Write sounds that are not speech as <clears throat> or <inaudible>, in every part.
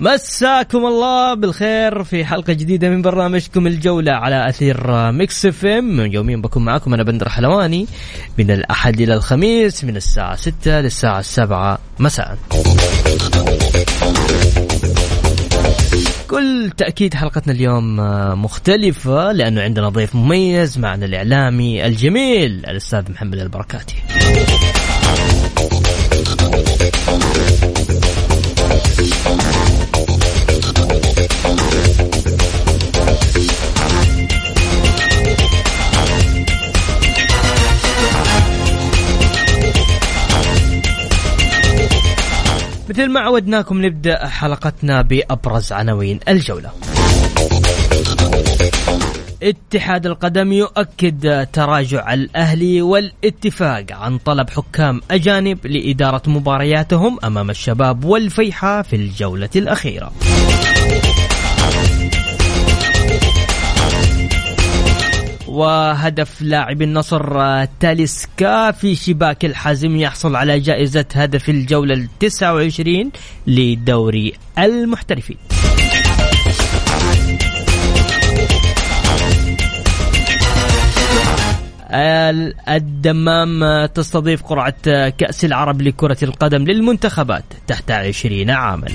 مساكم الله بالخير في حلقة جديدة من برنامجكم الجولة على أثير Mix FM. يوميا بكون معكم أنا بندر حلواني من الأحد إلى الخميس من الساعة 6 للساعة 7 مساء. كل تأكيد حلقتنا اليوم مختلفة لأنه عندنا ضيف مميز معنا الإعلامي الجميل الأستاذ محمد البركاتي. مثل ما عودناكم نبدأ حلقتنا بأبرز عناوين الجولة. اتحاد القدم يؤكد تراجع الأهلي والاتفاق عن طلب حكام أجانب لإدارة مبارياتهم أمام الشباب والفيحاء في الجولة الأخيرة. وهدف لاعب النصر تاليسكا في شباك الحازم يحصل على جائزة هدف الجولة التسعة وعشرين لدوري المحترفين. الدمام تستضيف قرعة كأس العرب لكرة القدم للمنتخبات تحت عشرين عاما.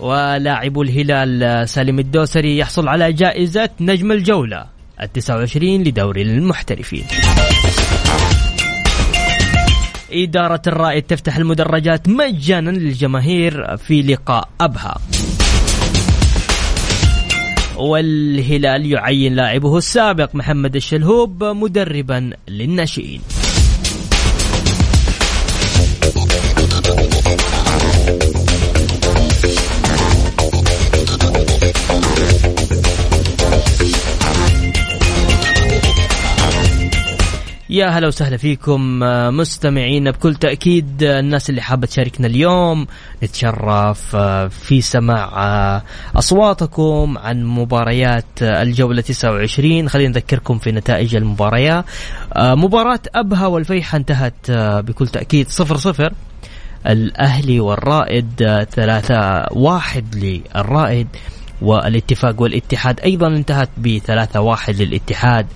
ولاعب الهلال سالم الدوسري يحصل على جائزة نجم الجولة. التسعة وعشرين لدوري المحترفين. إدارة الرائد تفتح المدرجات مجانا للجماهير في لقاء أبها. والهلال يعين لاعبه السابق محمد الشلهوب مدربا للناشئين. يا هلا وسهلا فيكم مستمعينا بكل تأكيد الناس اللي حابة تشاركنا اليوم نتشرف في سماع أصواتكم عن مباريات الجولة 29 خلينا نذكركم في نتائج المباريات مباراة أبها والفيحة انتهت بكل تأكيد صفر صفر. الأهلي والرائد ثلاثة واحد للرائد. والاتفاق والاتحاد أيضا انتهت بثلاثة واحد للاتحاد.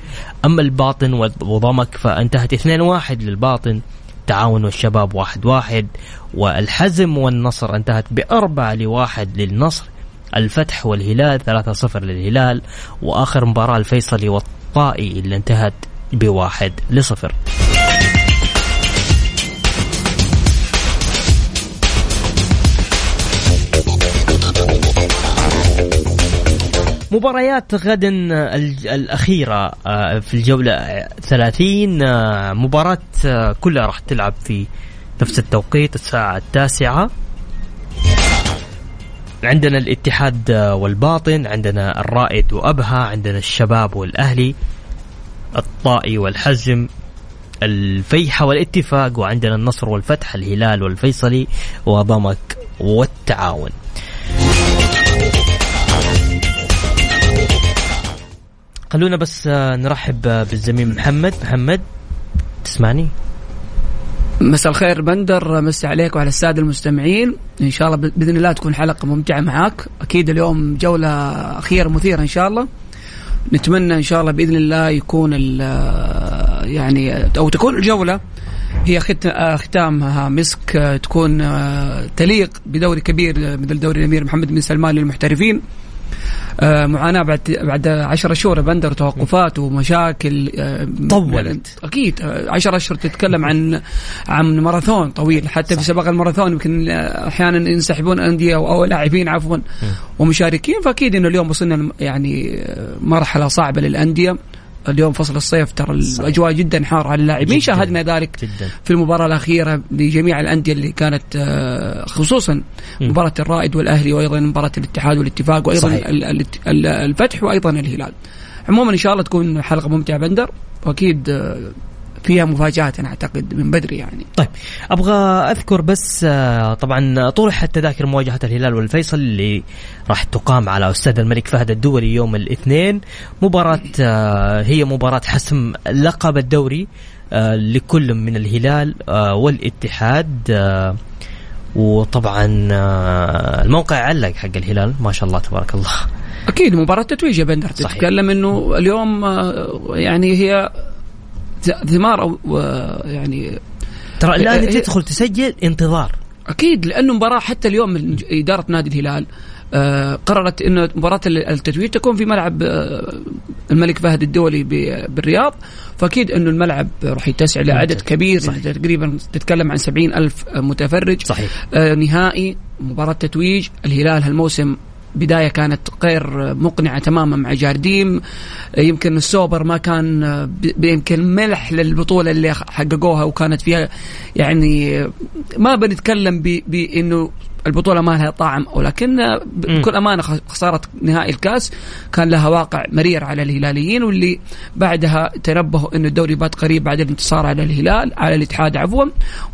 أما الباطن وضمك فانتهت اثنين واحد للباطن تعاون والشباب واحد واحد والحزم والنصر انتهت بأربعة لواحد للنصر. الفتح والهلال ثلاثة صفر للهلال وآخر مباراة الفيصلي والطائي اللي انتهت بواحد لصفر. مباريات غدا الأخيرة في الجولة 30 مباراة كلها راح تلعب في نفس التوقيت الساعة التاسعة. عندنا الاتحاد والباطن عندنا الرائد وأبها عندنا الشباب والأهلي الطائي والحزم الفيحة والاتفاق وعندنا النصر والفتح الهلال والفيصلي وضمك والتعاون. خلونا بس نرحب بالزميل محمد. محمد تسمعني؟ مساء الخير بندر مسي عليك وعلى السادة المستمعين. إن شاء الله بإذن الله تكون حلقة ممتعة معاك. أكيد اليوم جولة أخيرة مثيرة إن شاء الله. نتمنى إن شاء الله بإذن الله يكون يعني أو تكون الجولة هي ختامها. مسك تكون تليق بدوري كبير مثل دوري الأمير محمد بن سلمان للمحترفين. آه، معاناة بعد بعد 10 شهور بندر توقفات ومشاكل آه، طولت. أكيد 10 أشهر تتكلم عن عن ماراثون طويل حتى في سباق الماراثون يمكن آه، أحيانا ينسحبون أندية أو, أو لاعبين عفوا ومشاركين. فأكيد إنه اليوم وصلنا يعني آه، مرحلة صعبة للأندية. اليوم فصل الصيف ترى الأجواء جدا حارة على اللاعبين. شاهدنا ذلك جدا في المباراة الأخيرة لجميع الأندية اللي كانت آه، خصوصا مباراة الرائد والأهلي وأيضا مباراة الاتحاد والاتفاق وأيضا صحيح. ال- ال- ال- الفتح وأيضا الهلال عموما إن شاء الله تكون حلقة ممتعة بندر وأكيد آه، فيها مفاجآت أنا أعتقد من بدري يعني. طيب أبغى أذكر بس آه، طبعا طرحت تذاكر مواجهة الهلال والفيصل اللي راح تقام على استاد الملك فهد الدولي يوم الاثنين. مباراة آه، هي مباراة حسم لقب الدوري آه، لكل من الهلال والاتحاد وطبعا الموقع علق حق الهلال ما شاء الله تبارك الله. أكيد مباراة تتويج يا بندر. تتكلم إنه اليوم يعني هي ثمار آه، يعني ترى الآن هي- تدخل تسجل انتظار. أكيد لأنه مباراة حتى اليوم من إدارة نادي الهلال آه، قررت انه مباراة التتويج تكون في ملعب آه، الملك فهد الدولي بالرياض. فأكيد إنه الملعب راح يتسع لعدد. كبير صحيح. تقريبا تتكلم عن سبعين ألف متفرج. صحيح. آه، نهائي مباراة تتويج. الهلال هالموسم بداية كانت غير مقنعة تماما مع جارديم. يمكن السوبر ما كان يمكن ملح للبطولة اللي حققوها وكانت فيها يعني ما بنتكلم بإنه البطولة ما لها طعم. ولكن. بكل أمانة خ- خسارة نهائي الكاس كان لها واقع مرير على الهلاليين واللي بعدها تنبهوا انه الدوري بات قريب بعد الانتصار على الهلال على الاتحاد عفوا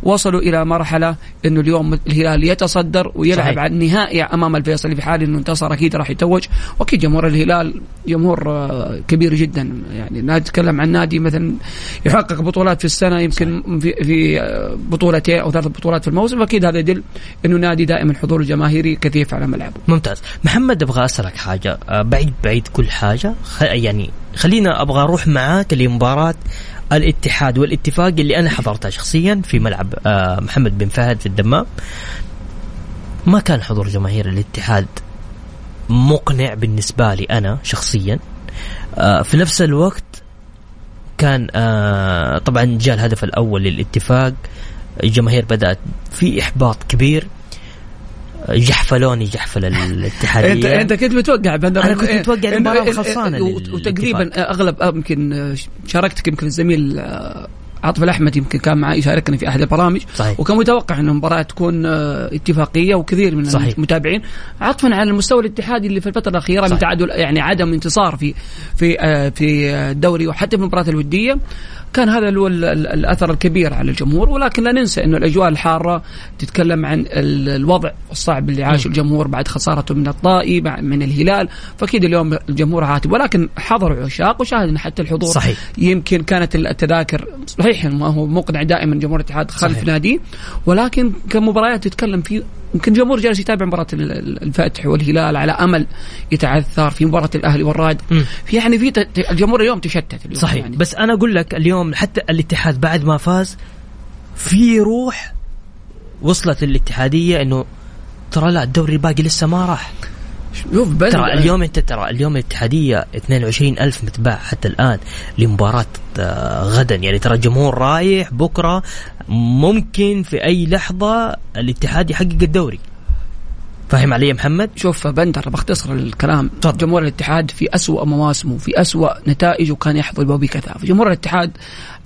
وصلوا إلى مرحلة إنه اليوم الهلال يتصدر ويلعب صحيح. على النهائي أمام الفيصلي في حال إنه انتصر أكيد راح يتوج. وأكيد جمهور الهلال جمهور آه، كبير جدا. يعني نتكلم عن نادي مثلا يحقق بطولات في السنة يمكن في في آه، بطولتين أو ثلاث بطولات في الموسم. فاكيد هذا يدل إنه نادي دائما حضور جماهيري كثيف على ملعبه. ممتاز. محمد أبغى أسألك حاجة. آه، بعيد بعيد كل حاجة. يعني خلينا أبغى أروح معاك لمباراة الاتحاد والاتفاق اللي أنا حضرتها شخصيا في ملعب آه، محمد بن فهد في الدمام. ما كان حضور جماهير الاتحاد مقنع بالنسبة لي أنا شخصيا؟ آه، في نفس الوقت كان طبعا جاء الهدف الأول للاتفاق. الجماهير بدأت في إحباط كبير. جحفلوني جحفل الاتحادية انت أنت كنت متوقع بندر أنا كنت متوقع إنه- لل- وتقريبا. أغلب آه، يمكن آه، شاركتك يمكن الزميل آه، عاطف الأحمد يمكن كان معي يشاركني في أحد البرامج صحيح. وكان متوقع انه المباراه تكون اتفاقية وكثير من صحيح. المتابعين عطفا على المستوى الاتحادي اللي في الفترة الأخيرة من صحيح. تعادل يعني عدم انتصار في في في الدوري وحتى في المباراة الودية كان هذا هو ال- ال- الأثر الكبير على الجمهور ولكن لا ننسى إنه الأجواء الحارة تتكلم عن ال- الوضع الصعب اللي عاشه الجمهور بعد خسارته من الطائي من الهلال فأكيد اليوم الجمهور عاتب ولكن حضروا عشاق وشاهدنا حتى الحضور صحيح. يمكن كانت التذاكر صحيح ما هو مقنع دائما جمهور الاتحاد خلف. ناديه ولكن كمباريات تتكلم في يمكن جمهور جالس يتابع مباراة ال- ال- الفتح والهلال على أمل يتعثر في مباراة الأهلي والرائد. في يعني في الجمهور اليوم تشتت اليوم صحيح يعني. بس أنا أقول لك اليوم حتى الاتحاد بعد ما فاز في روح وصلت الاتحاديه إنه ترى لا الدوري الباقي لسه ما راح شوف ترى اليوم انت ترى اليوم الاتحادية 22 ألف متباع حتى الآن لمباراة آه، غدا. يعني ترى الجمهور رايح بكرة ممكن في أي لحظة الاتحاد يحقق الدوري. فاهم علي محمد؟ شوف بندر بختصر الكلام تفضل. جمهور الاتحاد في أسوأ مواسمه في أسوأ نتائجه كان يحظى بكثافة جمهور الاتحاد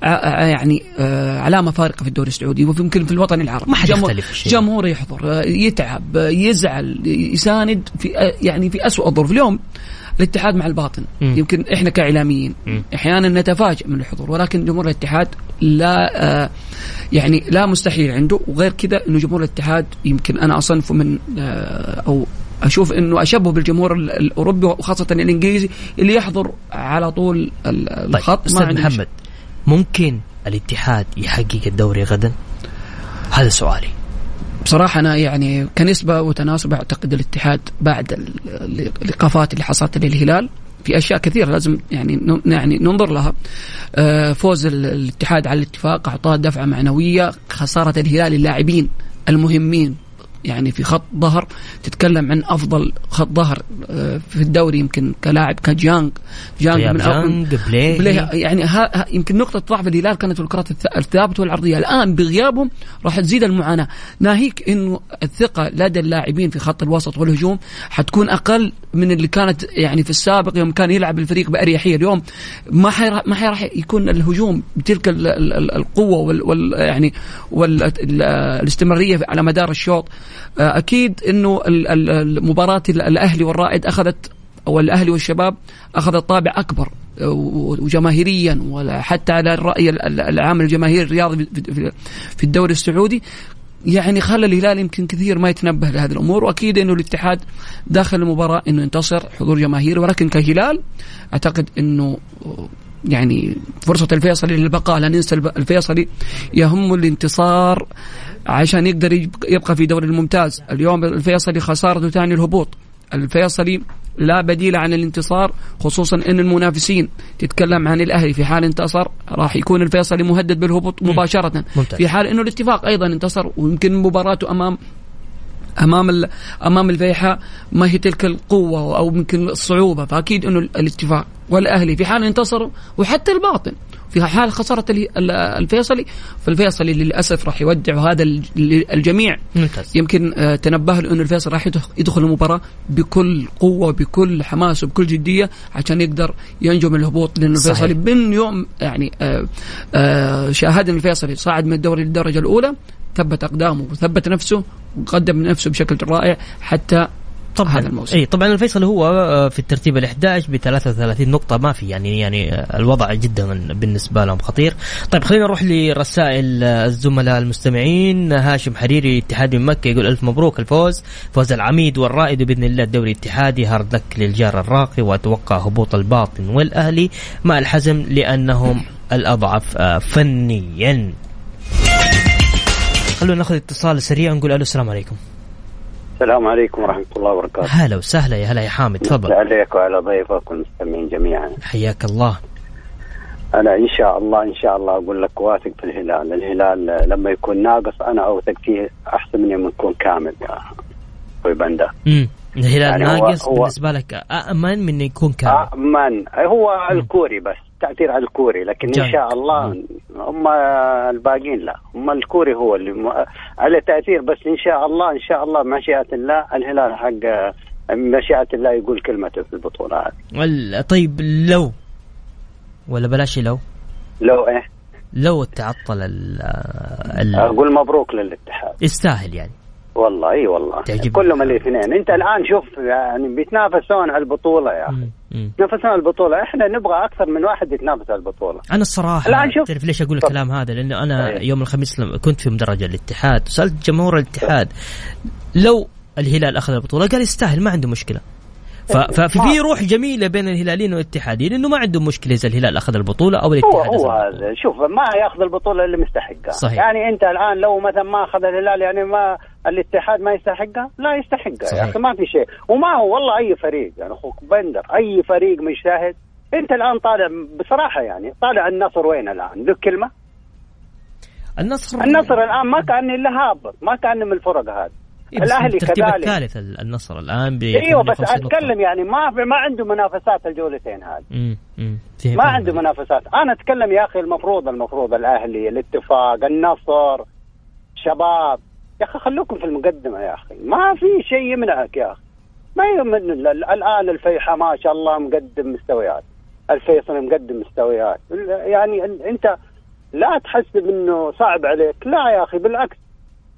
ع- ع- يعني آه، علامة فارقة في الدوري السعودي وفي يمكن في الوطن العربي ما حد جمهور-. جمهور يحضر آه، يتعب آه، يزعل يساند في آه، يعني في أسوأ الظروف اليوم الاتحاد مع الباطن مم. يمكن إحنا كإعلاميين. أحيانا نتفاجئ من الحضور ولكن جمهور الاتحاد لا آه يعني لا مستحيل عنده وغير كذا إنه جمهور الاتحاد يمكن أنا اصنفه من آه أو أشوف إنه أشبه بالجمهور ال- الأوروبي وخاصة الإنجليزي اللي يحضر على طول طيب الخط أستاذ عنده محمد ممكن الاتحاد يحقق الدوري غدا؟ هذا سؤالي بصراحة أنا يعني كنسبة وتناسب أعتقد الاتحاد بعد ال- الإيقافات اللي حصلت للهلال في أشياء كثيرة لازم يعني يعني ننظر لها. آه، فوز ال- الاتحاد على الاتفاق أعطاه دفعة معنوية خسارة الهلال اللاعبين المهمين. يعني في خط ظهر تتكلم عن أفضل خط ظهر آه، في الدوري يمكن كلاعب كجانج جانج من جانج بلاي, بلاي يعني ها يمكن نقطة ضعف الهلال كانت الكرات الثابتة والعرضية. الآن بغيابهم راح تزيد المعاناة. ناهيك إنه الثقة لدى اللاعبين في خط الوسط والهجوم حتكون أقل من اللي كانت يعني في السابق يوم كان يلعب الفريق بأريحية. اليوم ما ما راح يكون الهجوم بتلك القوة وال, وال يعني والاستمراريه على مدار الشوط. أكيد إنه المباراه الأهلي والرائد أخذت أو الأهلي والشباب أخذت طابع أكبر آه، وجماهيريا وحتى على الرأي العام الجماهيري الرياضي في الدوري السعودي. يعني خلى الهلال يمكن كثير ما يتنبه لهذه الأمور وأكيد إنه الاتحاد داخل المباراة إنه ينتصر حضور جماهيري ولكن كهلال أعتقد إنه يعني فرصة الفيصلي للبقاء لا ننسى الفيصلي يهم الانتصار عشان يقدر يبقى في دوري الممتاز. اليوم الفيصلي خسارته ثاني الهبوط. الفيصلي لا بديل عن الانتصار خصوصا إن المنافسين تتكلم عن الأهلي. في حال انتصر راح يكون الفيصلي مهدد بالهبوط مباشرة. ممتاز. في حال إنه الاتفاق أيضا انتصر ويمكن مباراته أمام أمام أمام الفيحاء ما هي تلك القوة أو يمكن الصعوبة. فأكيد إنه الاتفاق والأهلي في حال انتصروا وحتى الباطن. في حال خسارة الفيصلي فالفيصلي للأسف راح يودع وهذا الجميع ممتاز. يمكن آه، تنبه له إنه الفيصل راح يدخل المباراة بكل قوة بكل حماس وبكل جدية عشان يقدر ينجو من الهبوط لأنه الفيصلي من يوم يعني آه، آه، شاهدنا الفيصلي صعد من الدوري للدرجة الأولى ثبت أقدامه وثبت نفسه وقدم نفسه بشكل رائع حتى طبعا هذا الموسم اي طبعا الفيصل هو آه، في الترتيب ال11 ب 33 نقطة ما في يعني يعني آه، الوضع جدا بالنسبة لهم خطير. طيب خلينا نروح لرسائل آه، الزملاء المستمعين هاشم حريري اتحادي من مكة يقول ألف مبروك الفوز فوز العميد والرائد بإذن الله الدوري الاتحادي هارد لك للجار الراقي وأتوقع هبوط الباطن والأهلي مع الحزم لأنهم <laughs> الأضعف فنيا. خلونا ناخذ اتصال سريع نقول ألو السلام عليكم. السلام عليكم ورحمة الله وبركاته. هلا وسهلا يا هلا يا حامد تفضل. عليك وعلى ضيفك والمستمعين جميعا. حياك الله. أنا إن شاء الله إن شاء الله أقول لك واثق في الهلال. الهلال لما يكون ناقص أنا أوثق فيه أحسن من يوم يكون كامل يا أخوي بندا الهلال يعني ناقص هو بالنسبة لك أأمن من يكون كامل؟ أأمن. هو. الكوري بس. تأثير على الكوري لكن جاي. ان شاء الله هم الباقيين لا هم الكوري هو اللي م... على تأثير بس إن شاء الله إن شاء الله مشيئة الله الهلال حق مشيئة الله يقول كلمته في البطولة هذه. طيب لو ولا بلاش لو؟ لو إيه؟ لو تعطل ال ال أقول مبروك للاتحاد. يستاهل يعني. والله إي والله. كلهم الاثنين. أنت الآن شوف يعني بيتنافسون على البطولة يا أخي. يتنافسون على البطولة. إحنا نبغى أكثر من واحد يتنافس على البطولة. أنا الصراحة الآن شوف. تعرف ليش أقول الكلام هذا؟ لأنه أنا أيه. يوم الخميس كنت في مدرج الاتحاد. وسالت جمهور الاتحاد لو الهلال أخذ البطولة قال يستاهل ما عنده مشكلة. ففي روح جميلة بين الهلاليين والاتحادين إنه ما عندهم مشكلة إذا الهلال أخذ البطولة أو الاتحاد هو, هو شوف ما يأخذ البطولة اللي مستحقها صحيح. يعني أنت الآن لو مثلا ما أخذ الهلال يعني ما الاتحاد ما يستحقها؟ لا يستحقها. يا أخي ما في شيء. وما هو والله أي فريق يعني أخوك بندر أي فريق مجتهد. أنت الآن طالع بصراحة يعني طالع النصر وين الآن؟ ذو كلمه النصر النصر الآن ما كان إلا هابط ما كان من الفرق هذه. إيه الأهلي كذلك. الثالث النصر الآن أيوه بس أتكلم يعني ما ما عنده منافسات الجولتين هذه. ما عنده منافسات. أنا أتكلم يا أخي المفروض المفروض الأهلي الاتفاق النصر شباب. يا أخي خلوكم في المقدمة يا أخي. ما في شيء يمنعك يا أخي. ما يمن الآن الفيحة ما شاء الله مقدم مستويات. الفيصل مقدم مستويات. يعني أنت لا تحسب انه صعب عليك. لا يا أخي بالعكس.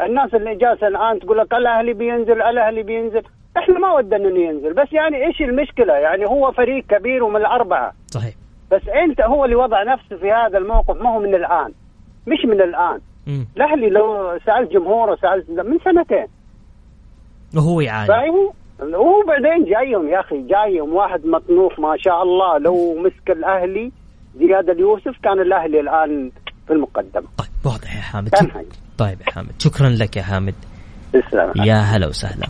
الناس اللي جالسة الآن تقول لك الأهلي بينزل الأهلي بينزل. إحنا ما ودنا إنه ينزل. بس يعني إيش المشكلة؟ يعني هو فريق كبير ومن الأربعة. صحيح. بس أنت هو اللي وضع نفسه في هذا الموقف ما هو من الآن. مش من الآن. الأهلي لو سالت جمهوره سالت من سنتين. وهو يعاني. وهو بعدين جايهم يا أخي جايهم واحد مطنوف ما شاء الله. لو مسك الأهلي زياد اليوسف كان الأهلي الآن في المقدمة. طيب واضح يا حامد. طيب يا حامد شكرا لك يا حامد. تسلم. يا هلا وسهلا.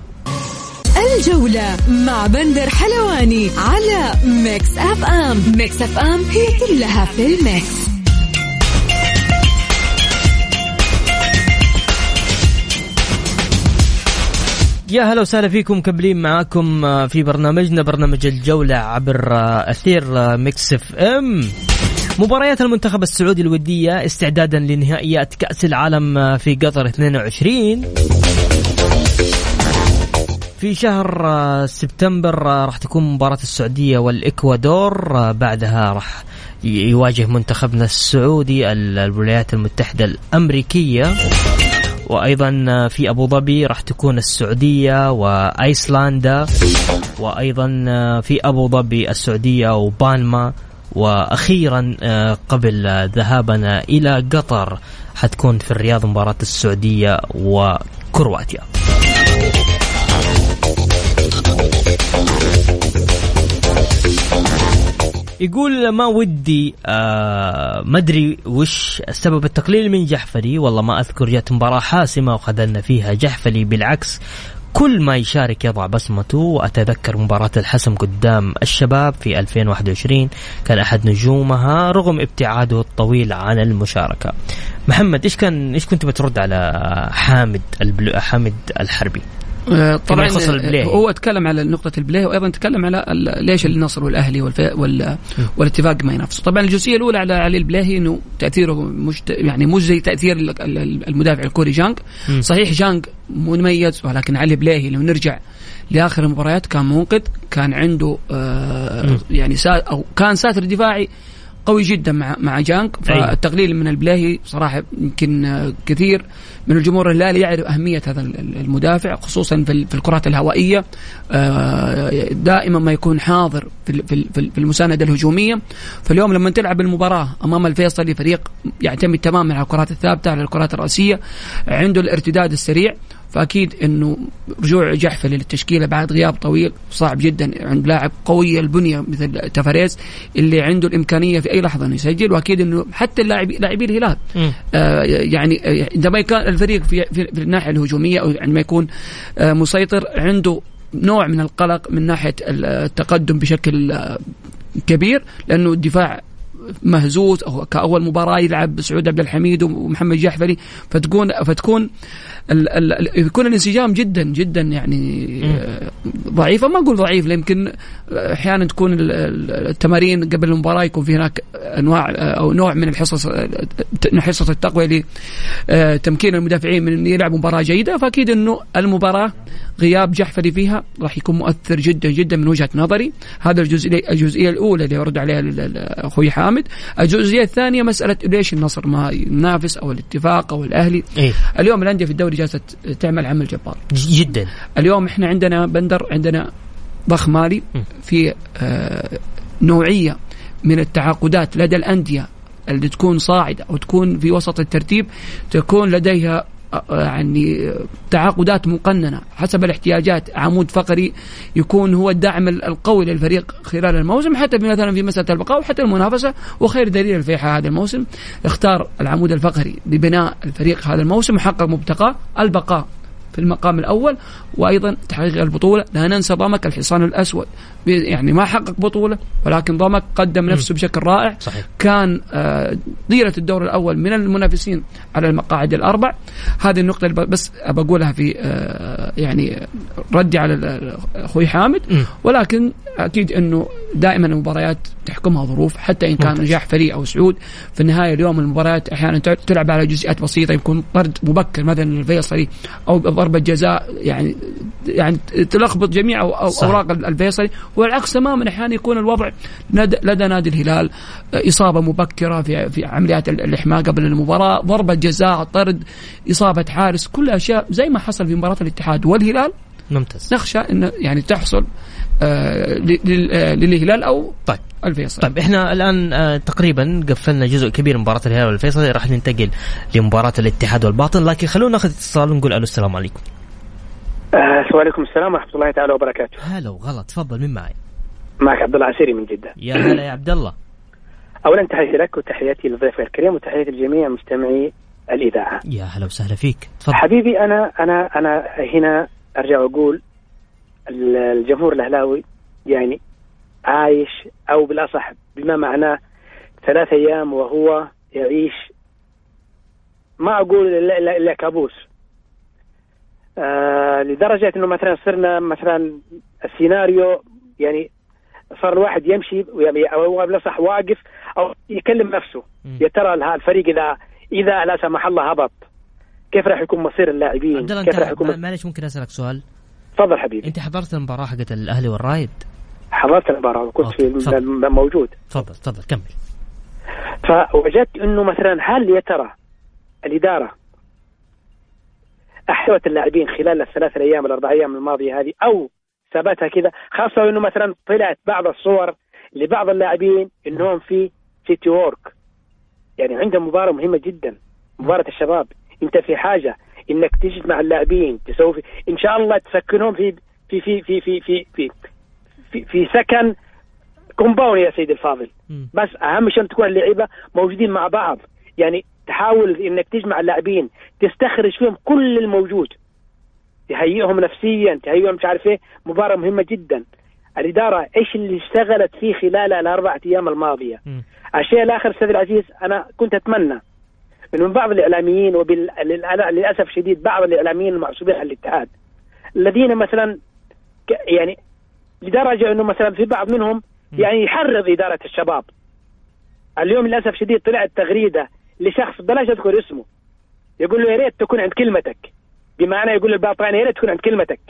الجولة مع بندر حلواني على Mix FM. Mix FM هي كلها في ال mix. يا هلا وسهلا فيكم مكملين معاكم آه، في برنامجنا برنامج الجولة عبر آه، أثير آه، Mix FM. مباريات المنتخب السعودي الودية استعدادا لنهائيات كأس العالم في قطر 22 في شهر سبتمبر راح تكون مباراة السعودية والإكوادور. بعدها راح يواجه منتخبنا السعودي الولايات المتحدة الأمريكية. وأيضا في أبو ظبي راح تكون السعودية وأيسلندا. وأيضا في أبو ظبي السعودية وبالما. وأخيرا قبل ذهابنا إلى قطر حتكون في الرياض مباراة السعودية وكرواتيا. يقول ما ودي آه ما أدري وش سبب التقليل من جحفلي. والله ما أذكر جت مباراة حاسمة وخذلنا فيها جحفلي. بالعكس كل ما يشارك يضع بصمته وأتذكر مباراة الحسم قدام الشباب في 2021 كان أحد نجومها رغم ابتعاده الطويل عن المشاركة. محمد إيش كان إيش كنت بترد على حامد حامد الحربي؟ آه، طبعا هو تكلم على نقطة البلاي وأيضا تكلم على ليش النصر والأهلي وال والاتفاق ما ينافسوا طبعا الجزئية الأولى على علي البلاهي أنه تأثيره مش يعني مش زي تأثير المدافع الكوري جانج صحيح جانج مميز ولكن علي البلاهي لو نرجع لآخر المباريات كان منقذ كان عنده آه يعني سا أو كان ساتر دفاعي قوي جدا مع مع جانك. فالتقليل من البلاهي صراحة يمكن كثير. من الجمهور الهلالي يعرف أهمية هذا المدافع خصوصا في الكرات الهوائية. آه، دائما ما يكون حاضر في المساندة الهجومية. فاليوم لما تلعب المباراة أمام الفيصلي فريق يعتمد تماما على الكرات الثابتة على الكرات الرأسية عنده الارتداد السريع. فأكيد إنه رجوع جحفل للتشكيلة بعد غياب طويل صعب جدا عند لاعب قوي البنية مثل تفاريز اللي عنده الإمكانية في أي لحظة إنه يسجل وأكيد إنه حتى اللاعبي لاعبي الهلال. آه يعني عندما كان الفريق في, في, في الناحية الهجومية أو عندما يكون آه مسيطر عنده نوع من القلق من ناحية التقدم بشكل آه كبير لأنه الدفاع مهزوز أو كأول مباراة يلعب سعود عبد الحميد ومحمد جحفلي فتكون فتكون ال ال يكون الانسجام جدا جدا يعني ضعيفه ما أقول ضعيف يمكن أحيانا تكون التمارين قبل المباراة يكون في هناك أنواع أو نوع من الحصص حصص التقوية لتمكين المدافعين من إن يلعبوا مباراة جيدة. فأكيد إنه المباراة غياب جحفري فيها راح يكون مؤثر جدا جدا من وجهة نظري. هذا الجزئية الجزئية الأولى اللي يرد عليها أخوي حامد. الجزئية الثانية مسألة ليش النصر ما ينافس أو الاتفاق أو الأهلي. إيه؟ اليوم الأندية في الدوري جالسة تعمل عمل جبار. جدا. اليوم إحنا عندنا بندر عندنا ضخ مالي في آه نوعية من التعاقدات لدى الأندية اللي تكون صاعدة أو تكون في وسط الترتيب تكون لديها يعني تعاقدات مقننة حسب الاحتياجات. عمود فقري يكون هو الدعم القوي للفريق خلال الموسم حتى مثلا في مسألة البقاء وحتى المنافسة وخير دليل الفيحاء هذا الموسم. اختار العمود الفقري لبناء الفريق هذا الموسم وحقق مبتغاه البقاء في المقام الأول وأيضا تحقيق البطولة. لا ننسى ضمك الحصان الأسود. يعني ما حقق بطولة ولكن ضمك قدم نفسه بشكل رائع. صحيح. كان آه، الدور الأول من المنافسين على المقاعد الأربع. هذه النقطة اللي بس بقولها في آه، يعني ردي على أخوي حامد. ولكن أكيد إنه دائما المباريات تحكمها ظروف حتى إن كان نجاح فريق أو سعود. في النهاية اليوم المباريات أحيانا تلعب على جزئيات بسيطة يكون طرد مبكر مثلا الفيصلي أو ضربه جزاء يعني يعني تلخبط جميع أوراق الفيصلي. والعكس تماما أحيانا يكون الوضع لدى نادي الهلال إصابة مبكرة في في عمليات الإحماء قبل المباراة ضربة جزاء طرد إصابة حارس كل أشياء زي ما حصل في مباراة الاتحاد. والهلال ممتاز. نخشى انه يعني تحصل آه للهلال أو طيب. الفيصل. طيب إحنا الآن آه تقريبا قفلنا جزء كبير من مباراة الهلال والفيصل راح ننتقل لمباراة الاتحاد والباطن لكن خلونا ناخذ اتصال ونقول ألو السلام عليكم. آه وعليكم السلام ورحمة الله تعالى وبركاته. هلا وغلا. تفضل مين معي؟ معك عبد الله عسيري من جدة. يا هلا يا عبد الله. <clears throat> اولا تحياتي لك وتحياتي لضيفك الكريم وتحياتي لجميع مستمعي الإذاعة. يا هلا وسهلا فيك. تفضل. حبيبي أنا أنا أنا هنا أرجع وأقول الجمهور الأهلاوي يعني عايش أو بالأصح بما معناه ثلاث أيام وهو يعيش ما أقول الا كابوس آه لدرجة إنه مثلا صرنا مثلا السيناريو يعني صار الواحد يمشي أو لا صح واقف أو يكلم نفسه. يا ترى الفريق إذا إذا لا سمح الله هبط كيف راح يكون مصير اللاعبين؟ كيف راح يكون معلش ممكن أسألك سؤال؟ تفضل حبيبي. أنت حضرت المباراة حقت الأهلي والرايد؟ حضرت المباراة وكنت في موجود. تفضل تفضل كمل. فوجدت إنه مثلا هل يا ترى الإدارة احتوت اللاعبين خلال الثلاث أيام الأربع أيام الماضية هذه أو ثبتها كذا خاصة إنه مثلا طلعت بعض الصور لبعض اللاعبين إنهم في City Walk يعني عندهم مباراة مهمة جدا مباراة الشباب. أنت في حاجة إنك تجمع اللاعبين تسوي في إن شاء الله تسكنهم في في في في في في في, في, في سكن compound يا سيدي الفاضل. بس أهم شيء تكون اللعيبة موجودين مع بعض. يعني تحاول إنك تجمع اللاعبين تستخرج فيهم كل الموجود. تهيئهم نفسيا تهيئهم مش عارف إيه مباراة مهمة جدا. الإدارة إيش اللي اشتغلت فيه خلال الأربع أيام الماضية؟ م. الشيء الآخر أستاذ العزيز أنا كنت أتمنى من بعض الإعلاميين وللاسف الشديد بعض الإعلاميين المعصوبين على الاتحاد الذين مثلا يعني لدرجه إنه مثلا في بعض منهم يعني يحرض إدارة الشباب. اليوم للأسف شديد طلعت تغريدة لشخص بلاش اذكر اسمه. يقول له يا ريت تكون عند كلمتك. بمعنى يقول للباطني يا ريت تكون عند كلمتك.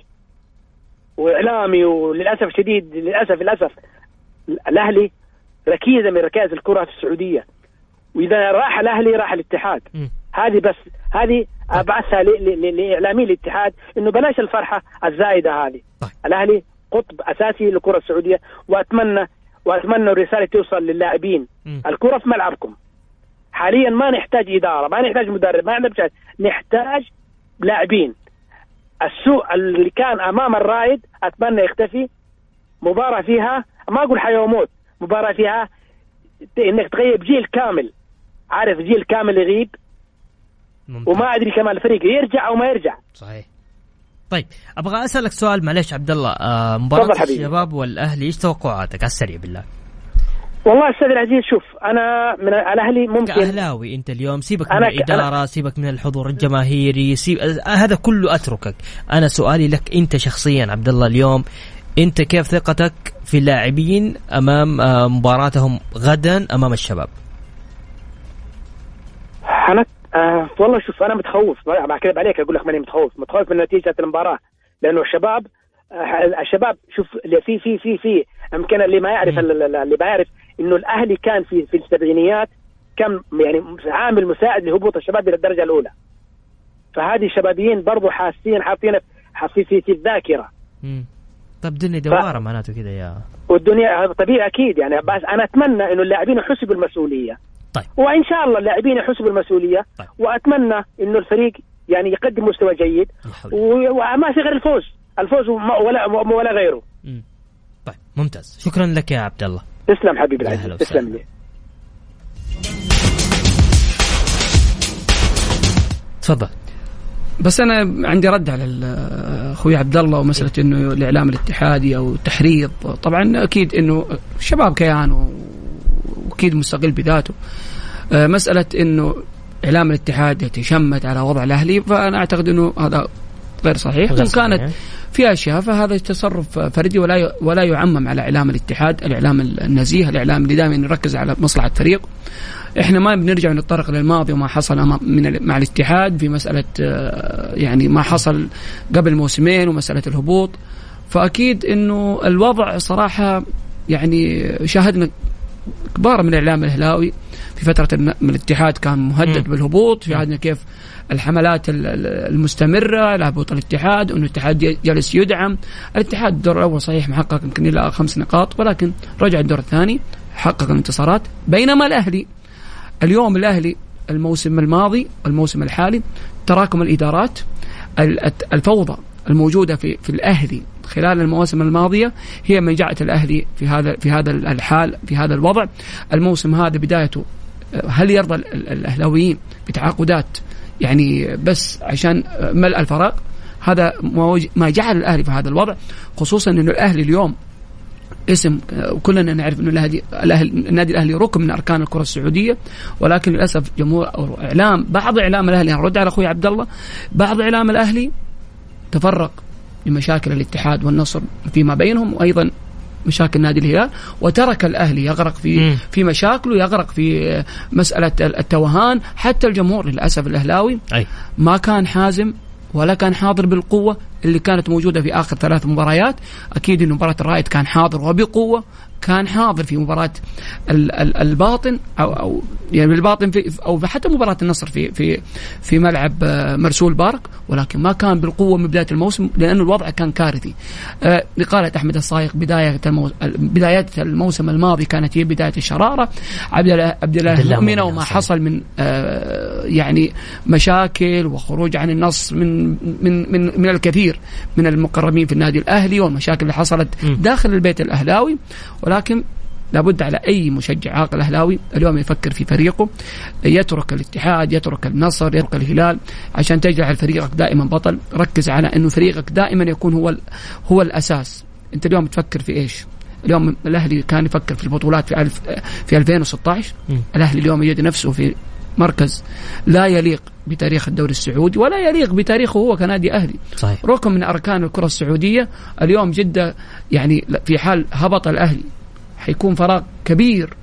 وإعلامي وللأسف شديد للأسف للأسف الأهلي ركيزه من ركائز الكرة في السعودية. وإذا راح الأهلي راح الاتحاد. هذه بس هذه. أبعثها لإعلامي الاتحاد إنه بلاش الفرحة الزايدة هذه. طيب. الأهلي قطب أساسي للكرة السعودية وأتمنى وأتمنى الرسالة توصل للاعبين. الكرة في ملعبكم. حاليا ما نحتاج إدارة ما نحتاج مدرب ما نحتاج نحتاج لاعبين. السوء اللي كان أمام الرائد أتمنى يختفي. مباراة فيها ما أقول حياه وموت مباراة فيها إنك تغيب جيل كامل. عارف جيل كامل يغيب؟ ممتاز. وما أدري كمان الفريق يرجع أو ما يرجع. صحيح. طيب أبغى أسألك سؤال معلش عبد الله. آه مباراة الشباب والأهلي إيش توقعاتك؟ على السريع بالله. والله أستاذ العزيز شوف أنا من الأهلي ممكن كأهلاوي أنت اليوم سيبك من الاداره أنا... سيبك من الحضور الجماهيري سيب... هذا كله أتركك. أنا سؤالي لك أنت شخصيا عبد الله اليوم أنت كيف ثقتك في اللاعبين أمام آه، مباراتهم غدا أمام الشباب؟ أنا آه والله شوف أنا متخوف. ما كذب عليك أقول لك ماني متخوف. متخوف من نتيجة المباراة لأنه الشباب آه الشباب شوف في في في في يمكن اللي ما يعرف اللي ما يعرف إنه الأهلي كان في في السبعينيات كم يعني عامل مساعد لهبوط الشباب إلى الدرجة الأولى. فهذه الشبابيين برضو حاسين حاطين في في, في الذاكرة. طب الدنيا دوارة ف... معناته كذا يا والدنيا طبيعي أكيد يعني بس أنا أتمنى إنه اللاعبين يحسوا بالمسؤوليه طيب. وإن شاء الله اللاعبين يحسوا بالمسؤوليه طيب. وأتمنى إنه الفريق يعني يقدم مستوى جيد. وما في غير الفوز. الفوز ولا ولا غيره. م. طيب ممتاز. شكرا لك يا عبد الله. تسلم حبيبي العزيز تسلم لي. تفضل. بس أنا عندي رد على أخوي عبد الله ومسألة إنه الإعلام الاتحادي أو التحريض. طبعا أكيد إنه الشباب كيان وأكيد مستقل بذاته. آه، مسألة إنه إعلام الاتحاد يتشمت على وضع الأهلي فأنا أعتقد إنه هذا غير صحيح. وان كانت في أشياء فهذا تصرف فردي ولا ولا يعمم على إعلام الاتحاد، الإعلام النزيه، الإعلام اللي دائما يركز على مصلحة الفريق. إحنا ما بنرجع نتطرق للماضي وما حصل من مع الاتحاد في مسألة آه، يعني ما حصل قبل موسمين ومسألة الهبوط فأكيد إنه الوضع صراحة يعني شاهدنا كبار من الإعلام الاهلاوي في فترة الاتحاد كان مهدد بالهبوط. في عهدنا كيف الحملات المستمرة لهبوط الاتحاد انه الاتحاد جالس يدعم. الاتحاد الدور الأول صحيح محقق يمكن إلى خمس نقاط ولكن رجع الدور الثاني حقق الانتصارات بينما الأهلي. اليوم الأهلي الموسم الماضي الموسم الحالي تراكم الإدارات الفوضى الموجودة في في الأهلي خلال المواسم الماضية هي من جعلت الأهلي في هذا في هذا الحال في هذا الوضع. الموسم هذا بدايته هل يرضى الأهلاويين بتعاقدات يعني بس عشان ملء الفراغ؟ هذا ما جعل الأهلي في هذا الوضع خصوصا إنه الأهلي اليوم اسم وكلنا نعرف إنه الأهلي الاهلي النادي الأهلي ركن من أركان الكرة السعودية ولكن للأسف جمهور إعلام بعض إعلام الأهلي هنرد على أخوي عبد الله بعض إعلام الأهلي تفرق لمشاكل الاتحاد والنصر فيما بينهم وأيضا مشاكل نادي الهلال وترك الأهلي يغرق في في مشاكله يغرق في مسألة التوهان حتى الجمهور للأسف الأهلاوي أي. ما كان حازم ولا كان حاضر بالقوة اللي كانت موجودة في آخر ثلاث مباريات أكيد ان مباراة الرائد كان حاضر وبقوة كان حاضر في مباراة الباطن أو أو يعني الباطن في أو حتى مباراة النصر في في في ملعب آه، مرسول بارك ولكن ما كان بالقوة من بداية الموسم لأنه الوضع كان كارثي. آه، قالت أحمد الصايغ بداية الموسم بدايات الموسم الماضي كانت هي بداية الشرارة. عبد الله عبد الله المؤمنه وما حصل من آه، يعني مشاكل وخروج عن النص من من من من الكثير من المقربين في النادي الأهلي والمشاكل اللي حصلت داخل البيت الأهلاوي. ولكن لابد على أي مشجع عاقل أهلاوي اليوم يفكر في فريقه يترك الاتحاد يترك النصر يترك الهلال عشان تجعل فريقك دائما بطل. ركز على إنه فريقك دائما يكون هو هو الأساس. أنت اليوم تفكر في إيش؟ اليوم الأهلي كان يفكر في البطولات في ألف في 2016 م. الأهلي اليوم يجد نفسه في مركز لا يليق بتاريخ الدوري السعودي ولا يليق بتاريخه هو كنادي أهلي. صحيح. ركن من أركان الكرة السعودية اليوم جدة يعني في حال هبط الأهلي حيكون فراغ كبير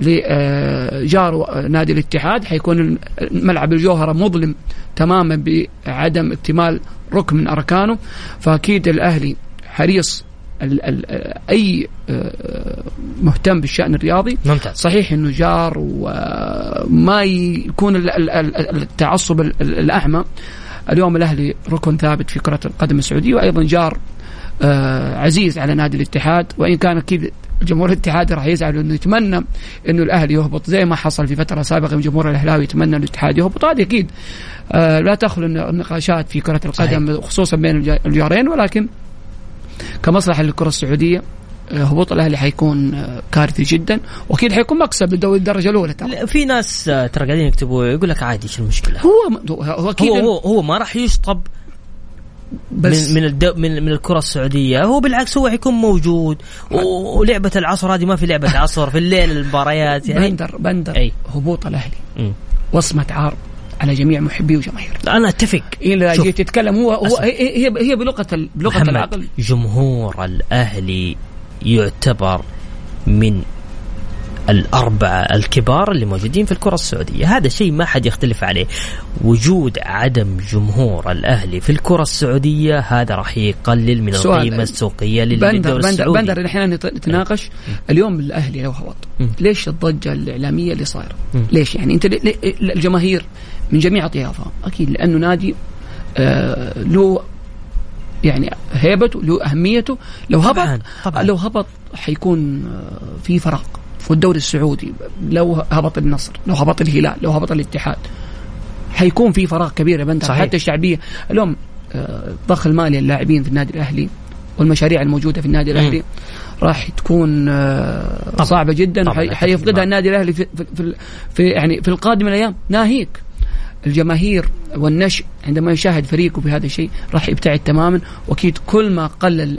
لجار نادي الاتحاد حيكون ملعب الجوهرة مظلم تماما بعدم اكتمال ركن من أركانه. فأكيد الأهلي حريص ال ال أي آه، مهتم بالشأن الرياضي. ممتاز. صحيح إنه جار وما يكون التعصب الأعمى. اليوم الأهلي ركن ثابت في كرة القدم السعودية وأيضا جار آه، عزيز على نادي الاتحاد. وإن كان أكيد جمهور الاتحاد راح يزعل إنه يتمنى إنه الأهلي يهبط زي ما حصل في فترة سابقة جمهور الأهلاوي يتمنى الاتحاد يهبط هذه أكيد آه لا تخلو النقاشات في كرة القدم خصوصا بين الجارين ولكن كمصلحة للكرة السعودية آه، هبوط الأهلي حيكون آه، كارثي جدا وأكيد حيكون مكسب للدوري الدرجة الأولى ترى. في ناس ترى قاعدين يكتبوا يقول لك عادي إيش المشكلة؟ هو هو أكيد هو هو, هو ما راح يشطب بس من من, الدو من من الكرة السعودية. هو بالعكس هو حيكون موجود. ولعبة العصر هذه ما في لعبة <laughs> عصر في الليل المباريات يعني. بندر بندر. أي. هبوط الأهلي. وصمة عار على جميع محبي وجماهير أنا أتفق. اذا جيت تتكلم هو هو هي هي بلغة بلغة العقل. جمهور الأهلي يعتبر من الأربعة الكبار اللي موجودين في الكرة السعودية. هذا شيء ما حد يختلف عليه. وجود عدم جمهور الأهلي في الكرة السعودية هذا راح يقلل من القيمة السوقية للدوري السعودي. بندر إحنا نتناقش. اليوم الأهلي لو هبط ليش الضجة الإعلامية اللي صايرة؟ ليش يعني أنت الجماهير من جميع أطيافها أكيد لأنه نادي آه له يعني هيبته له أهميته. لو هبط طبعاً. طبعاً. لو هبط حيكون آه، في فراغ. والدوري السعودي لو هبط النصر لو هبط الهلال لو هبط الاتحاد حيكون في فراغ كبير يا بندر حتى الشعبية اليوم الضخ آه، المالي اللاعبين في النادي الأهلي والمشاريع الموجودة في النادي الأهلي راح تكون آه، صعبة جدا حيفقدها النادي الأهلي في, في, في يعني في القادم الأيام. ناهيك. الجماهير والنشء عندما يشاهد فريقه بهذا الشيء راح يبتعد تماما. وأكيد كل ما قل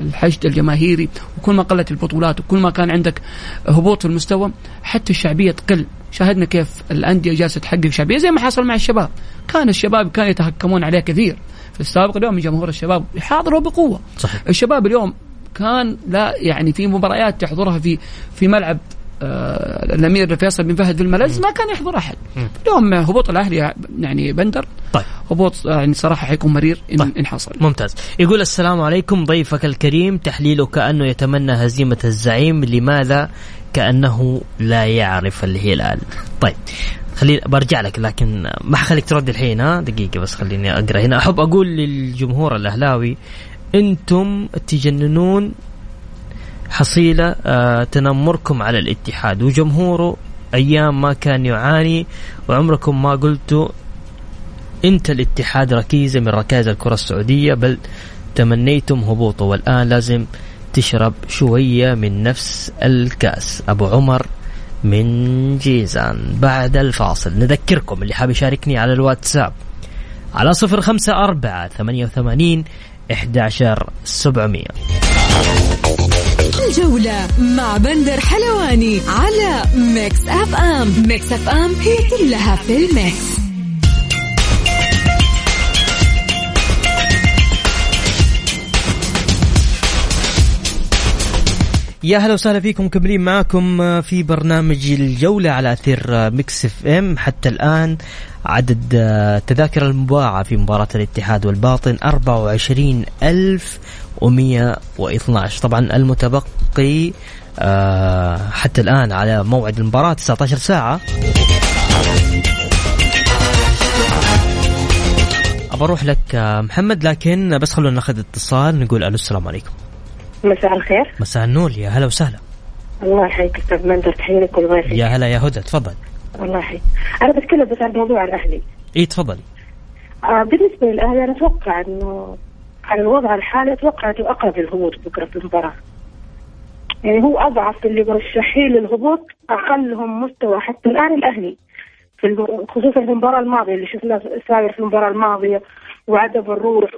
الحشد الجماهيري وكل ما قلت البطولات وكل ما كان عندك هبوط في المستوى حتى الشعبية تقل. شاهدنا كيف الأندية جالسة تحقق شعبيه زي ما حصل مع الشباب. كان الشباب كانوا يتهكمون عليه كثير. في السابق اليوم جمهور الشباب يحاضروا بقوة. صحيح. الشباب اليوم كان لا يعني في مباريات تحضرها في في ملعب الأمير فيصل بن فهد في الملز ما كان يحضر أحد. اليوم هبوط الأهلي يعني بندر. طيب. هبوط يعني صراحة حيكون مرير ان, طيب. إن حصل. ممتاز. يقول السلام عليكم ضيفك الكريم تحليله كأنه يتمنى هزيمة الزعيم لماذا؟ كأنه لا يعرف الهلال. طيب خليني برجع لك لكن ما حخليك ترد الحين ها؟ دقيقة بس خليني أقرأ هنا. أحب أقول للجمهور الأهلاوي أنتم تجننون حصيلة آه، تنمركم على الاتحاد. وجمهوره أيام ما كان يعاني وعمركم ما قلتوا أنت الاتحاد ركيزة من ركائز الكرة السعودية بل تمنيتم هبوطه. والآن لازم تشرب شوية من نفس الكأس. أبو عمر من جيزان. بعد الفاصل نذكركم اللي حاب يشاركني على الواتساب على صفر خمسة أربعة ثمانية وثمانين إحدى عشر سبعمية. الجولة مع بندر حلواني على Mix FM Mix FM هي كلها في ال mix. يا هلا وسهلا فيكم مكملين معاكم في برنامج الجولة على أثير Mix FM حتى الآن عدد التذاكر المباعة في مباراة الاتحاد والباطن 24 ألف 24112 طبعا المتبقي آه، حتى الآن على موعد المباراة 19 ساعة. بروح لك آه، محمد لكن بس خلونا ناخذ اتصال نقول ألو السلام عليكم. مساء الخير. مساء النور يا هلا وسهلا. الله يحييك أستاذ مندر تحية لك وضيفك يا هلا يا هدى تفضل. الله يحييك. أنا بتكلم بس عن موضوع الأهلي. إي تفضلي آه بالنسبة للأهلي أنا أتوقع إنه على الوضع الحالي أتوقع أقرب للهبوط بكرة في المباراة. يعني هو أضعف اللي مرشحين للهبوط أقلهم مستوى حتى الآن الأهلي. في خصوصا في المباراة الماضية اللي شفناه ساير في المباراة الماضية وعدم الروح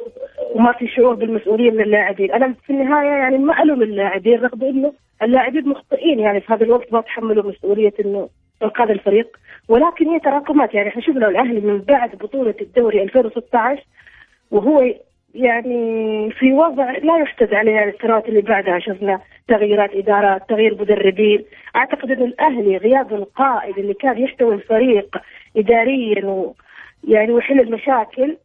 وما في شعور بالمسؤولية من اللاعبين، أنا في النهاية يعني ما ألوم اللاعبين رغم إنه اللاعبين مخطئين. يعني في هذا الوقت ما تحملوا مسؤولية إنه إنقاذ الفريق. ولكن هي تراكمات. يعني إحنا شفنا الأهلي من بعد بطولة الدوري 2016 وهو يعني في وضع لا يحتج عليه يعني السنوات اللي بعدها. شفنا تغييرات ادارات، تغيير مدربين، أعتقد أن الأهلي غياب القائد اللي كان يحتوي الفريق اداريا و يعني ويحل المشاكل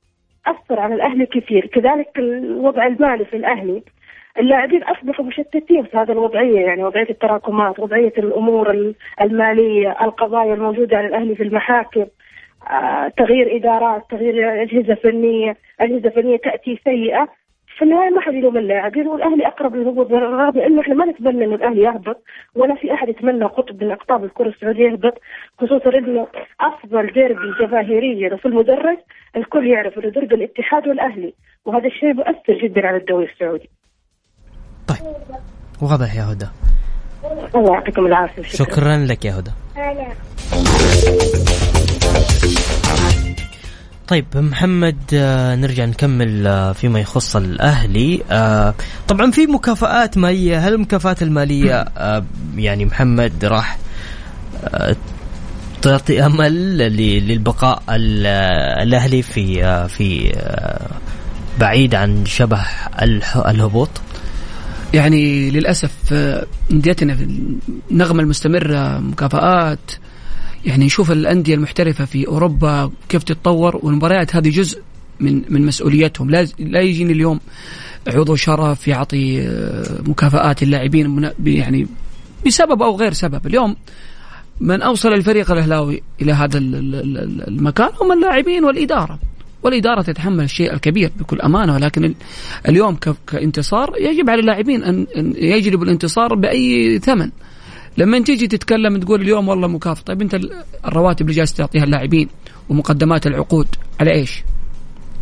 أثر على الأهلي كثير، كذلك الوضع المالي في الأهلي. اللاعبين أصبحوا مشتتين في هذه الوضعية يعني وضعية التراكمات، وضعية الأمور المالية، القضايا الموجودة على الأهلي في المحاكم، تغيير إدارات، تغيير اجهزه فنيه، اجهزه فنيه تأتي سيئة، في النهاية ما حد يلوم اللاعبين والاهلي أقرب للهبوط رغم إنه إحنا ما نتمنى إنه الأهلي يهبط ولا في أحد يتمنى قطب من أقطاب الكرة السعودية يهبط خصوصا إنه أفضل ديربي جماهيريا وفي المدرج الكل يعرف إنه ديربي الاتحاد والأهلي. وهذا الشيء مؤثر جدا على الدوري السعودي. طيب. واضح يا هدى. الله يعطيكم العافية. شكرا, شكرا لك يا هدى. طيب محمد آه، نرجع نكمل آه، فيما يخص الأهلي. آه، طبعا في مكافآت مالية. هل المكافآت المالية يعني محمد راح تعطي أمل للبقاء الأهلي في في بعيد عن شبه الهبوط؟ يعني للأسف انديتنا في النغمه المستمرة مكافآت يعني نشوف الأندية المحترفة في أوروبا كيف تتطور والمباريات هذه جزء من من مسؤوليتهم. لا لا يجيني اليوم عضو شرف يعطي آه، مكافآت اللاعبين يعني بسبب أو غير سبب. اليوم من أوصل الفريق الأهلاوي إلى هذا المكان هم اللاعبين والإدارة. والإدارة تتحمل الشيء الكبير بكل أمانة ولكن اليوم كانتصار يجب على اللاعبين أن يجلبوا الانتصار بأي ثمن. لما تيجي تتكلم تقول اليوم والله مكافاه طيب انت الرواتب اللي جالس تعطيها اللاعبين ومقدمات العقود على إيش؟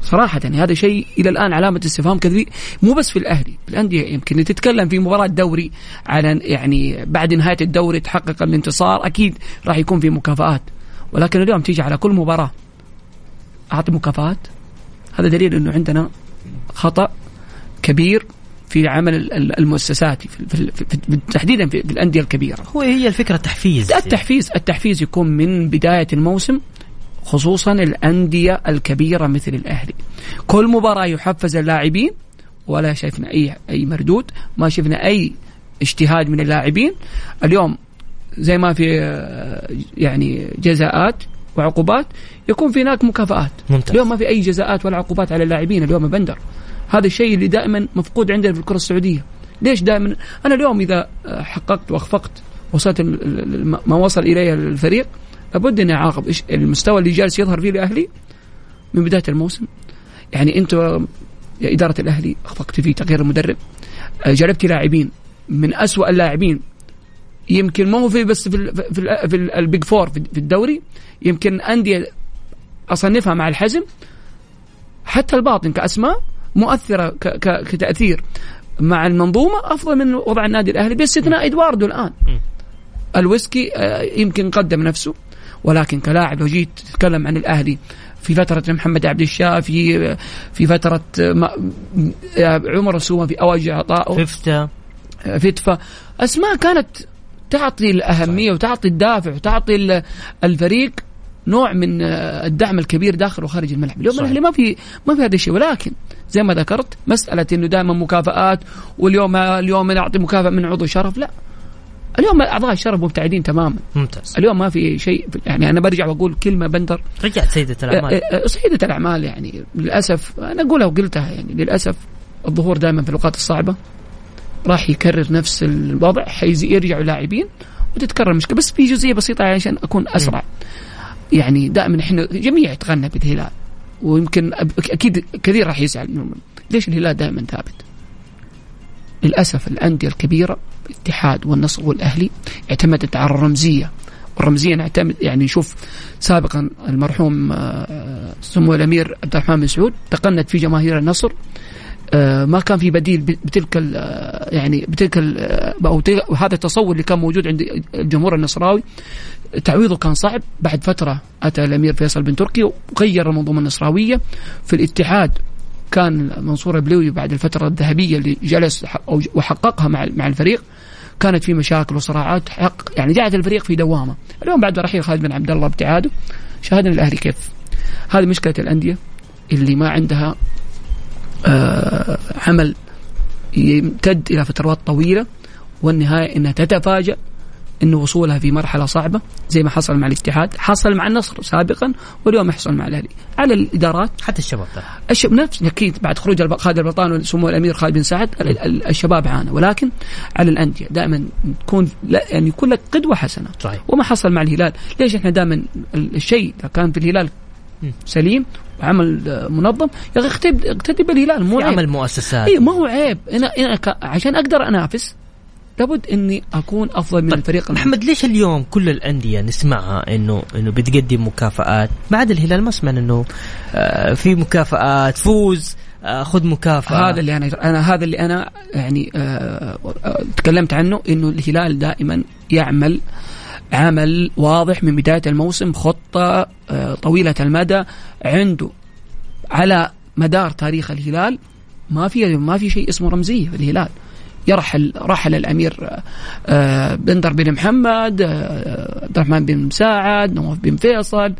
صراحة يعني هذا شيء إلى الآن علامة استفهام كثير مو بس في الأهلي الأندية يمكن. تتكلم في مباراة دوري على يعني بعد نهاية الدوري تحقق الانتصار أكيد راح يكون في مكافآت. ولكن اليوم تيجي على كل مباراة أعطي مكافآت هذا دليل أنه عندنا خطأ كبير في عمل المؤسسات في, في, في تحديدا في, في الأندية الكبيرة. هو هي الفكرة التحفيز. التحفيز التحفيز يكون من بداية الموسم خصوصا الأندية الكبيرة مثل الأهلي. كل مباراة يحفز اللاعبين ولا شفنا اي أي مردود ما شفنا أي اجتهاد من اللاعبين. اليوم زي ما في يعني جزاءات وعقوبات يكون في هناك مكافآت. ممتاز. اليوم ما في أي جزاءات ولا عقوبات على اللاعبين اليوم بندر. هذا الشيء اللي دائما مفقود عندنا في الكرة السعودية. ليش دائما؟ أنا اليوم إذا حققت وأخفقت وصلت ما وصل إليه الفريق لابد اني أعاقب المستوى اللي جالس يظهر فيه الأهلي من بداية الموسم. يعني أنت يا إدارة الأهلي أخفقت في تغيير المدرب. جلبت لاعبين من أسوأ اللاعبين. يمكن ما هو في بس في ال في, ال في ال big four في الدوري. يمكن أندية أصنفها مع الحزم. حتى الباطن كأسماء مؤثرة كتأثير. مع المنظومة أفضل من وضع النادي الأهلي باستثناء إدواردو الآن. الويسكي آه، يمكن قدم نفسه ولكن كلاعب لو جيت تتكلم عن الأهلي في فترة محمد عبد الشافي في فترة عمر السومة في أواجه عطائه. فتفا فتفا أسماء كانت تعطي الأهمية وتعطي الدافع وتعطي الفريق. نوع من آه، الدعم الكبير داخل وخارج الملعب. اليوم الأهلي ما في ما في هذا الشيء. ولكن زي ما ذكرت مسألة إنه دائما مكافآت واليوم اليوم نعطي مكافأة من عضو شرف لا. اليوم أعضاء الشرف مبتعدين تماما. ممتاز. اليوم ما في شيء يعني أنا برجع وأقول كلمة بندر. رجعت سيدة الأعمال. أه، أه، سيدة الأعمال يعني للأسف أنا أقولها وقلتها يعني للأسف الظهور دائما في الأوقات الصعبة. راح يكرر نفس الوضع حيرجعوا لاعبين وتتكرر المشكلة بس في جزئية بسيطة عشان أكون أسرع. يعني دائما إحنا جميع يتغنى بالهلال ويمكن أكيد كثير راح يزعل ليش الهلال دائما ثابت؟ للأسف الأندية الكبيرة الاتحاد والنصر والأهلي اعتمدت على الرمزية. والرمزيه نعتمد يعني نشوف سابقا المرحوم آه، سمو الأمير عبد الرحمن بن سعود تقنت في جماهير النصر آه، ما كان في بديل بتلك آه، يعني بتلك أو هذا التصور اللي كان موجود عند الجمهور النصراوي. تعويضه كان صعب. بعد فترة أتى الأمير فيصل بن تركي وغير المنظومه النصراوية. في الاتحاد كان منصور البلوي بعد الفترة الذهبية اللي جلس وحققها مع الفريق. كانت في مشاكل وصراعات حق يعني جعلت الفريق في دوامة. اليوم بعد رحيل خالد بن عبد الله ابتعاده شاهدنا الأهلي كيف. هذه مشكلة الأندية اللي ما عندها آه عمل يمتد إلى فترات طويلة والنهاية إنها تتفاجأ إنه وصولها في مرحلة صعبة زي ما حصل مع الاتحاد حصل مع النصر سابقا واليوم يحصل مع الأهلي. على الإدارات حتى الشباب ده نفس أكيد بعد خروج خالد البطان وسمو الأمير خالد بن سعد الشباب عانى ولكن على الأندية دائما تكون لا يعني يكون لك قدوة حسنة. صحيح. وما حصل مع الهلال. ليش إحنا دائما الشيء كان في الهلال سليم وعمل منظم يا أخي اقتدي بالهلال. مو عمل مؤسسات. اي ما هو عيب. أنا, أنا عشان أقدر أنافس لابد إني أكون أفضل من طيب الفريق محمد ليش اليوم كل الأندية نسمعها انه إنه بتقدم مكافآت؟ ما عدا الهلال ما سمعنا إنه آه، في مكافآت فوز آه، خذ مكافأة. هذا اللي أنا أنا هذا اللي أنا يعني آه، تكلمت عنه إنه الهلال دائما يعمل عمل واضح من بداية الموسم خطة طويلة المدى عنده على مدار تاريخ الهلال ما في ما في شيء اسمه رمزية في الهلال. يرحل رحل الأمير آه، بندر بن محمد آه، عبد الرحمن بن مساعد نواف بن فيصل.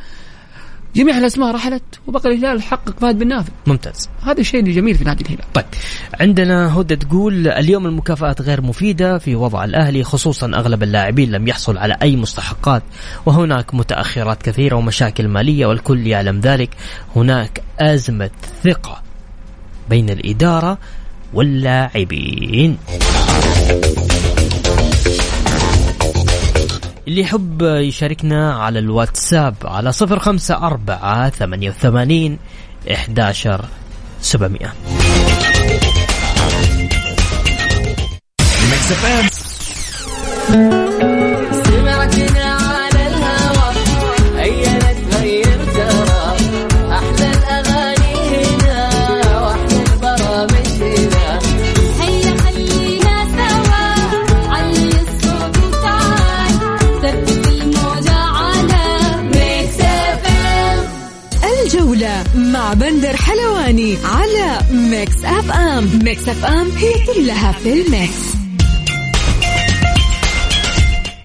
جميع الأسماء رحلت وبقى الهلال حقق فهد بن نافع. ممتاز. هذا الشيء الجميل في نادي الهلال. طيب عندنا هدى تقول اليوم المكافآت غير مفيدة في وضع الأهلي خصوصا أغلب اللاعبين لم يحصل على أي مستحقات. وهناك متأخرات كثيرة ومشاكل مالية والكل يعلم ذلك. هناك أزمة ثقة بين الإدارة واللاعبين. اللي يحب يشاركنا على الواتساب على صفر خمسة أربعة ثمانية وثمانين إحداشر سبعمئة. FM. Mix FM هي كلها في ال mix.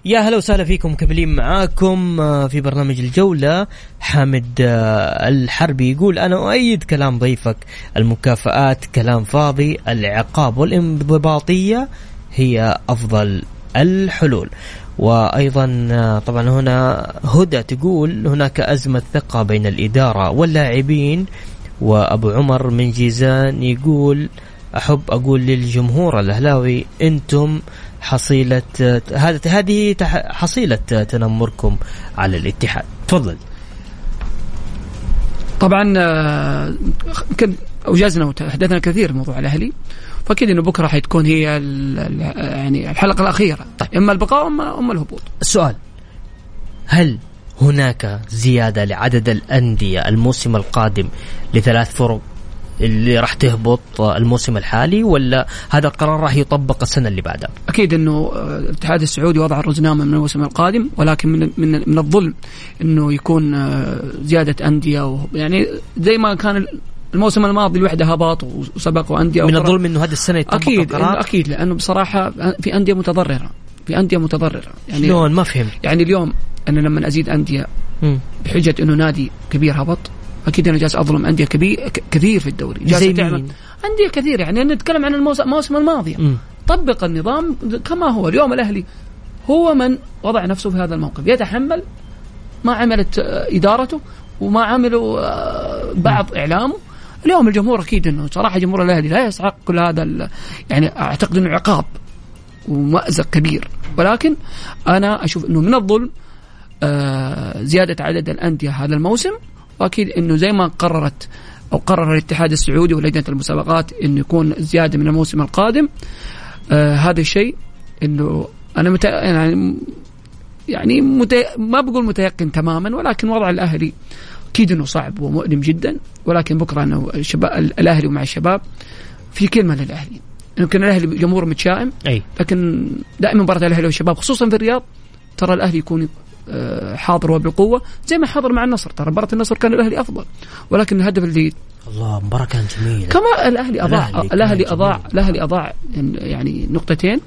يا هلا وسهلا فيكم مكملين معاكم آه، في برنامج الجولة. حامد آه، الحربي يقول أنا أؤيد كلام ضيفك. المكافآت كلام فاضي. العقاب والانضباطية هي أفضل الحلول. وأيضا آه، طبعا هنا هدى تقول هناك أزمة ثقة بين الإدارة واللاعبين. وأبو عمر من جيزان يقول أحب أقول للجمهور الأهلاوي إنتم حصيلة هذا هذه حصيلة تنمركم على الاتحاد. تفضل. طبعا آه، يمكن أوجزنا وتحدثنا كثير موضوع الأهلي فأكيد إنه بكرة حتكون هي يعني الحلقة الأخيرة. طيب. إما البقاء اما إما الهبوط. السؤال هل هناك زيادة لعدد الأندية الموسم القادم لثلاث فرق اللي راح تهبط الموسم الحالي ولا هذا القرار راح يطبق السنة اللي بعدها؟ أكيد إنه الاتحاد السعودي وضع الرزنامة من الموسم القادم ولكن من من من الظلم إنه يكون آه، زيادة أندية يعني زي ما كان الموسم الماضي الوحدة هباط وسبقوا أندية من الظلم إنه هذه السنة يطبق أكيد القرار. أكيد لأنه بصراحة في أندية متضررة في أندية متضررة يعني شلون ما فهمت يعني اليوم أنا لما ازيد أندية بحجة إنه نادي كبير هبط أكيد أنا جالس أظلم أندية كبير كثير في الدوري. جالس تعمل أندية كثير يعني نتكلم عن المواسم الماضيه م. طبق النظام كما هو. اليوم الأهلي هو من وضع نفسه في هذا الموقف. يتحمل ما عملت آه، إدارته وما عملوا آه، بعض إعلامه. اليوم الجمهور أكيد إنه صراحة جمهور الأهلي لا يستحق كل هذا يعني أعتقد إنه عقاب ومأزق كبير. ولكن أنا أشوف إنه من الظلم زيادة عدد الأندية هذا الموسم. وأكيد إنه زي ما قررت أو قرر الاتحاد السعودي ولجنة المسابقات إنه يكون زيادة من الموسم القادم. آه هذا الشيء إنه أنا مت... يعني يعني مت... ما بقول متيقن تماما ولكن وضع الأهلي أكيد إنه صعب ومؤلم جدا. ولكن بكرة انه الشباب الأهلي ومع الشباب في كلمة للأهلي. يمكن الأهلي جمهور متشائم أي. لكن دائما مباراة الأهلي والشباب خصوصا في الرياض ترى الأهلي يكون آه، حاضر وبقوة زي ما حضر مع النصر. ترى مباراة النصر كان الأهلي أفضل ولكن الهدف اللي الله مباراة كانت جميلة. كما الأهلي أضاع الأهلي أضاع الأهلي أضاع يعني نقطتين.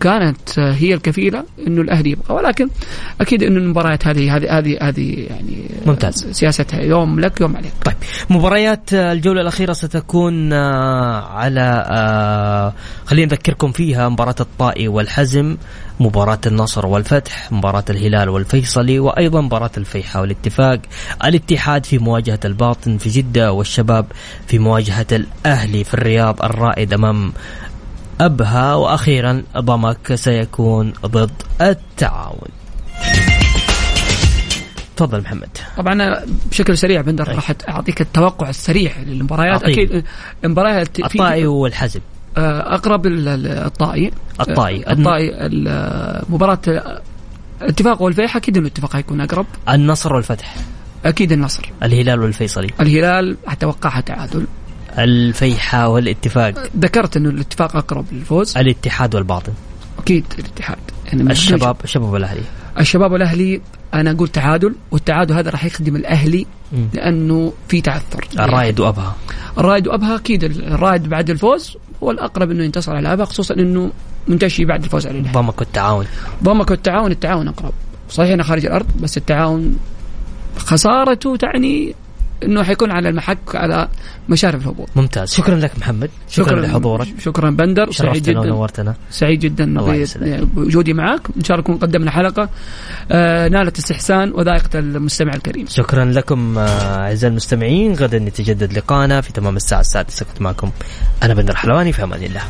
كانت هي الكفيلة إنه الأهلي يبقى ولكن أكيد إنه المباريات هذه هذه هذه هذه يعني ممتاز. سياستها يوم لك يوم عليك. طيب مباريات الجولة الأخيرة ستكون آه، على آه، خلينا نذكركم فيها مباراة الطائي والحزم. مباراة النصر والفتح مباراة الهلال والفيصلي وأيضا مباراة الفيحة والاتفاق. الاتحاد في مواجهة الباطن في جدة والشباب في مواجهة الأهلي في الرياض الرائد أمام أبها. وأخيرا ضمك سيكون ضد التعاون. تفضل محمد. طبعا بشكل سريع بندر طيب. راح أعطيك التوقع السريع للمباريات. أكيد المباريات الطائي والحزب آه، أقرب الطائي. الطائي. آه، الطائي مباراة الاتفاق والفيحة أكيد انه الاتفاق حيكون أقرب. النصر والفتح. أكيد النصر. الهلال والفيصلي. الهلال اتوقعها تعادل. الفيحة والاتفاق. ذكرت انه الاتفاق أقرب للفوز. الاتحاد والباطن. أكيد الاتحاد. يعني الشباب الشباب والأهلي. الشباب والأهلي أنا أقول تعادل والتعادل هذا راح يخدم الأهلي. لأنه في تعثر. الرايد وابها الرايد وابها أكيد الرايد بعد الفوز هو الاقرب إنه ينتصر على ابها خصوصا إنه منتشي بعد الفوز على الاهلي ضمك والتعاون ضمك والتعاون التعاون أقرب. صحيح إنه خارج الأرض بس التعاون خسارته تعني إنه حيكون على المحك على مشارف الهبوط. ممتاز. شكرا لك محمد. شكرا, شكرا لحضورك. شكرا بندر سعيد جدا. ونورتنا. سعيد جدا بوجودي معك إن شاء الله قدمنا حلقة آه نالت استحسان وذائقة المستمع الكريم. شكرا لكم آه أعزائي المستمعين. غدا يتجدد لقاءنا في تمام الساعة السادسة. كنت معكم أنا بندر حلواني في أمان الله.